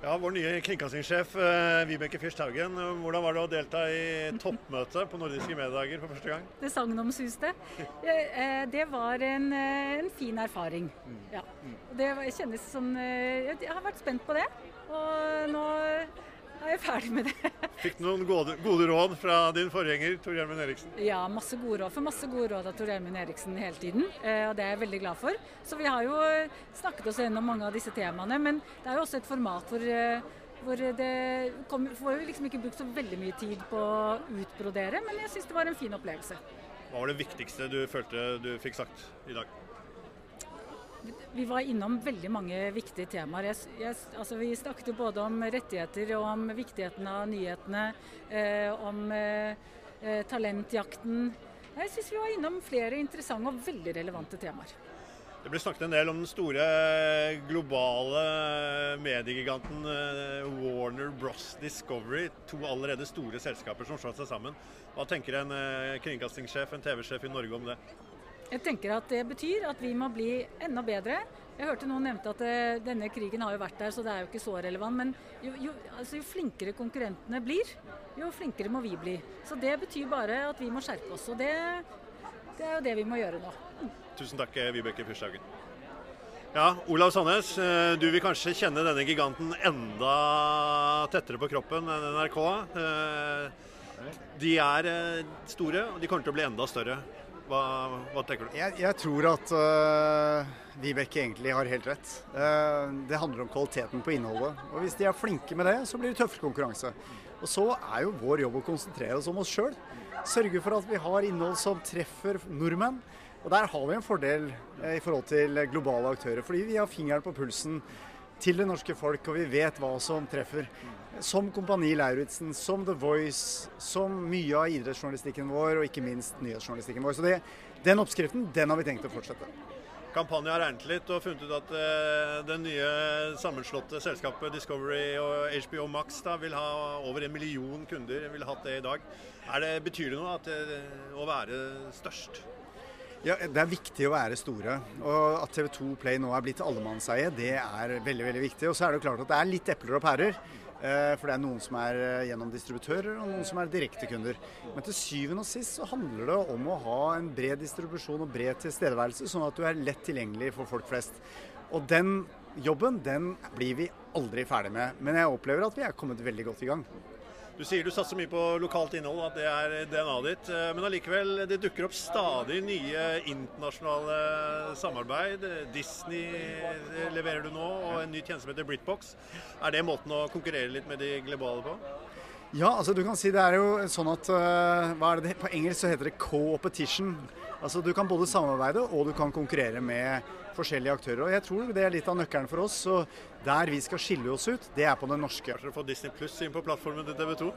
Ja, Vår nye kringkastingssjef eh, Vibeke Fyrst Haugen. Hvordan var det å delta i toppmøtet på Nordiske mediedager for første gang? Det sagnomsuste. Eh, det var en, eh, en, fin erfaring. Ja. Det kjennes som Jeg har vært spent på det. Og nå er jeg ferdig med det. Fikk du noen gode, gode, råd fra din forgjenger Tor Gjermund Eriksen? Ja, masse gode råd. For masse gode råd av Tor Gjermund Eriksen hele tiden. Eh, og det er jeg veldig glad for. Så vi har jo snakket oss gjennom mange av disse temaene. Men det er jo også et format hvor, eh, hvor det kom, får jo liksom ikke brukt så veldig mye tid på å utbrodere. Men jeg syns det var en fin opplevelse. Hva var det viktigste du følte du fikk sagt i dag? Vi var innom veldig mange viktige temaer. Jeg, jeg, altså vi snakket både om rettigheter og om viktigheten av nyhetene. Eh, om eh, eh talentjakten. Jeg syns vi var innom flere interessante og veldig relevante temaer. Det ble snakket en del om den store globale mediegiganten eh, Warner Bros Discovery. To allerede store selskaper som slår seg sammen. Hva tenker en eh, kringkastingssjef, en TV-sjef i Norge om det? Jeg tenker at Det betyr at vi må bli enda bedre. Jeg hørte noen nevnte at det, denne krigen har jo vært der, så det er jo ikke så relevant. Men jo, jo, altså jo, flinkere konkurrentene blir, jo flinkere må vi bli. Så det betyr bare at vi må skjerpe oss. Og det, det er jo det vi må gjøre nå. Tusen takk, Vibeke Fyrsthaugen. Ja, Olav Sandnes, eh, du vil kanskje kjenne denne giganten enda tettere på kroppen enn NRK. Eh, de er eh, store, og de kommer til å bli enda større. Hva, hva tenker du? Jeg, jeg tror at uh, Vibeke egentlig har helt rett. Uh, det handler om kvaliteten på innholdet. Og Hvis de er flinke med det, så blir det tøffere konkurranse. Og Så er jo vår jobb å konsentrere oss om oss sjøl. Sørge for at vi har innhold som treffer nordmenn. Og Der har vi en fordel uh, i forhold til globale aktører, fordi vi har fingeren på pulsen til det norske folk, og vi vet hva som treffer. Som Kompani Lauritzen, som The Voice, som mye av idrettsjournalistikken vår, og ikke minst nyhetsjournalistikken vår. Så det, den oppskriften, den har vi tenkt å fortsette. Kampanjen har regnet litt og funnet ut at uh, det nye sammenslåtte selskapet Discovery og HBO Max da, vil ha over en million kunder. vil ha det i dag. Det, betyr det noe at, uh, å være størst? Ja, Det er viktig å være store. Og At TV2 Play nå er blitt allemannseie, det er veldig veldig viktig. Og så er det jo klart at det er litt epler og pærer. Eh, for det er noen som er eh, gjennom distributører, og noen som er direktekunder. Men til syvende og sist så handler det om å ha en bred distribusjon og bred tilstedeværelse, sånn at du er lett tilgjengelig for folk flest. Og den jobben den blir vi aldri ferdig med. Men jeg opplever at vi er kommet veldig godt i gang. Du sier du satser mye på lokalt innhold, at det er DNA-et ditt. Eh, men allikevel, det dukker opp stadig nye internasjonale samarbeid. Disney leverer du nå, og en ny tjeneste som heter Britbox. Er det måten å konkurrere litt med de globale på? Ja, altså du kan si det er jo sånn at uh, hva er det, På engelsk så heter det co-opetition. Altså Du kan både samarbeide og du kan konkurrere med forskjellige aktører. og Jeg tror det er litt av nøkkelen for oss. så Der vi skal skille oss ut, det er på den norske. Kanskje du får Disney Pluss inn på plattformen til TV 2?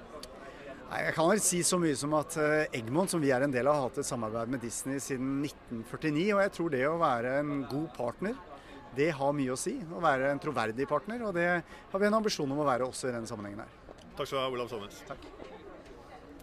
Nei, Jeg kan vel si så mye som at eh, Egmont, som vi er en del av, har hatt et samarbeid med Disney siden 1949. Og jeg tror det å være en god partner, det har mye å si. Å være en troverdig partner. Og det har vi en ambisjon om å være også i denne sammenhengen her. Takk skal du ha, Olav Sandnes. Takk.